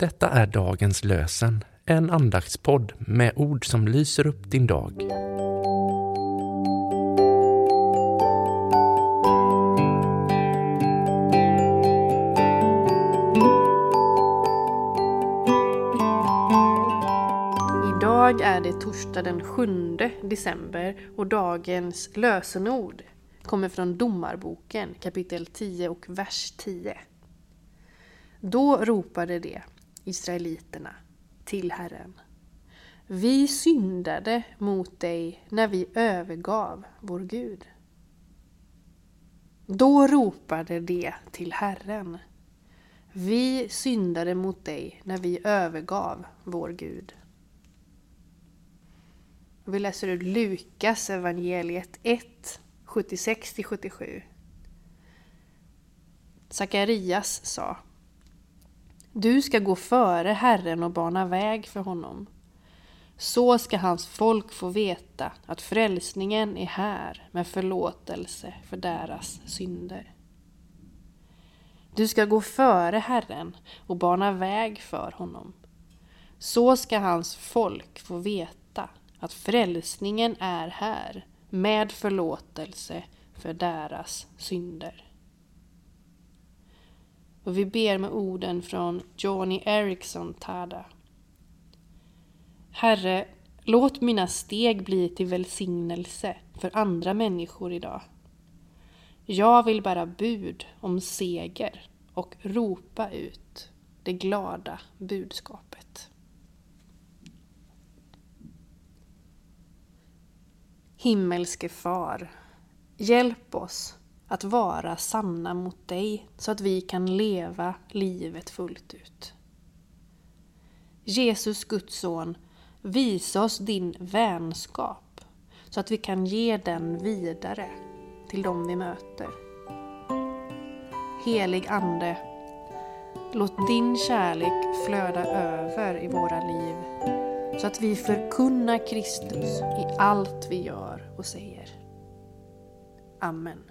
Detta är dagens lösen, en andaktspodd med ord som lyser upp din dag. Idag är det torsdag den 7 december och dagens lösenord kommer från Domarboken kapitel 10 och vers 10. Då ropade de, israeliterna, till Herren. Vi syndade mot dig när vi övergav vår Gud. Då ropade de till Herren. Vi syndade mot dig när vi övergav vår Gud. Vi läser ur Lukas evangeliet 1, 76-77. Sakarias sa du ska gå före Herren och bana väg för honom. Så ska hans folk få veta att frälsningen är här med förlåtelse för deras synder. Du ska gå före Herren och bana väg för honom. Så ska hans folk få veta att frälsningen är här med förlåtelse för deras synder. Och vi ber med orden från Johnny Erickson Tada. Herre, låt mina steg bli till välsignelse för andra människor idag. Jag vill bära bud om seger och ropa ut det glada budskapet. Himmelske Far, hjälp oss att vara sanna mot dig så att vi kan leva livet fullt ut. Jesus, Guds son, visa oss din vänskap så att vi kan ge den vidare till dem vi möter. Helig Ande, låt din kärlek flöda över i våra liv så att vi förkunnar Kristus i allt vi gör och säger. Amen.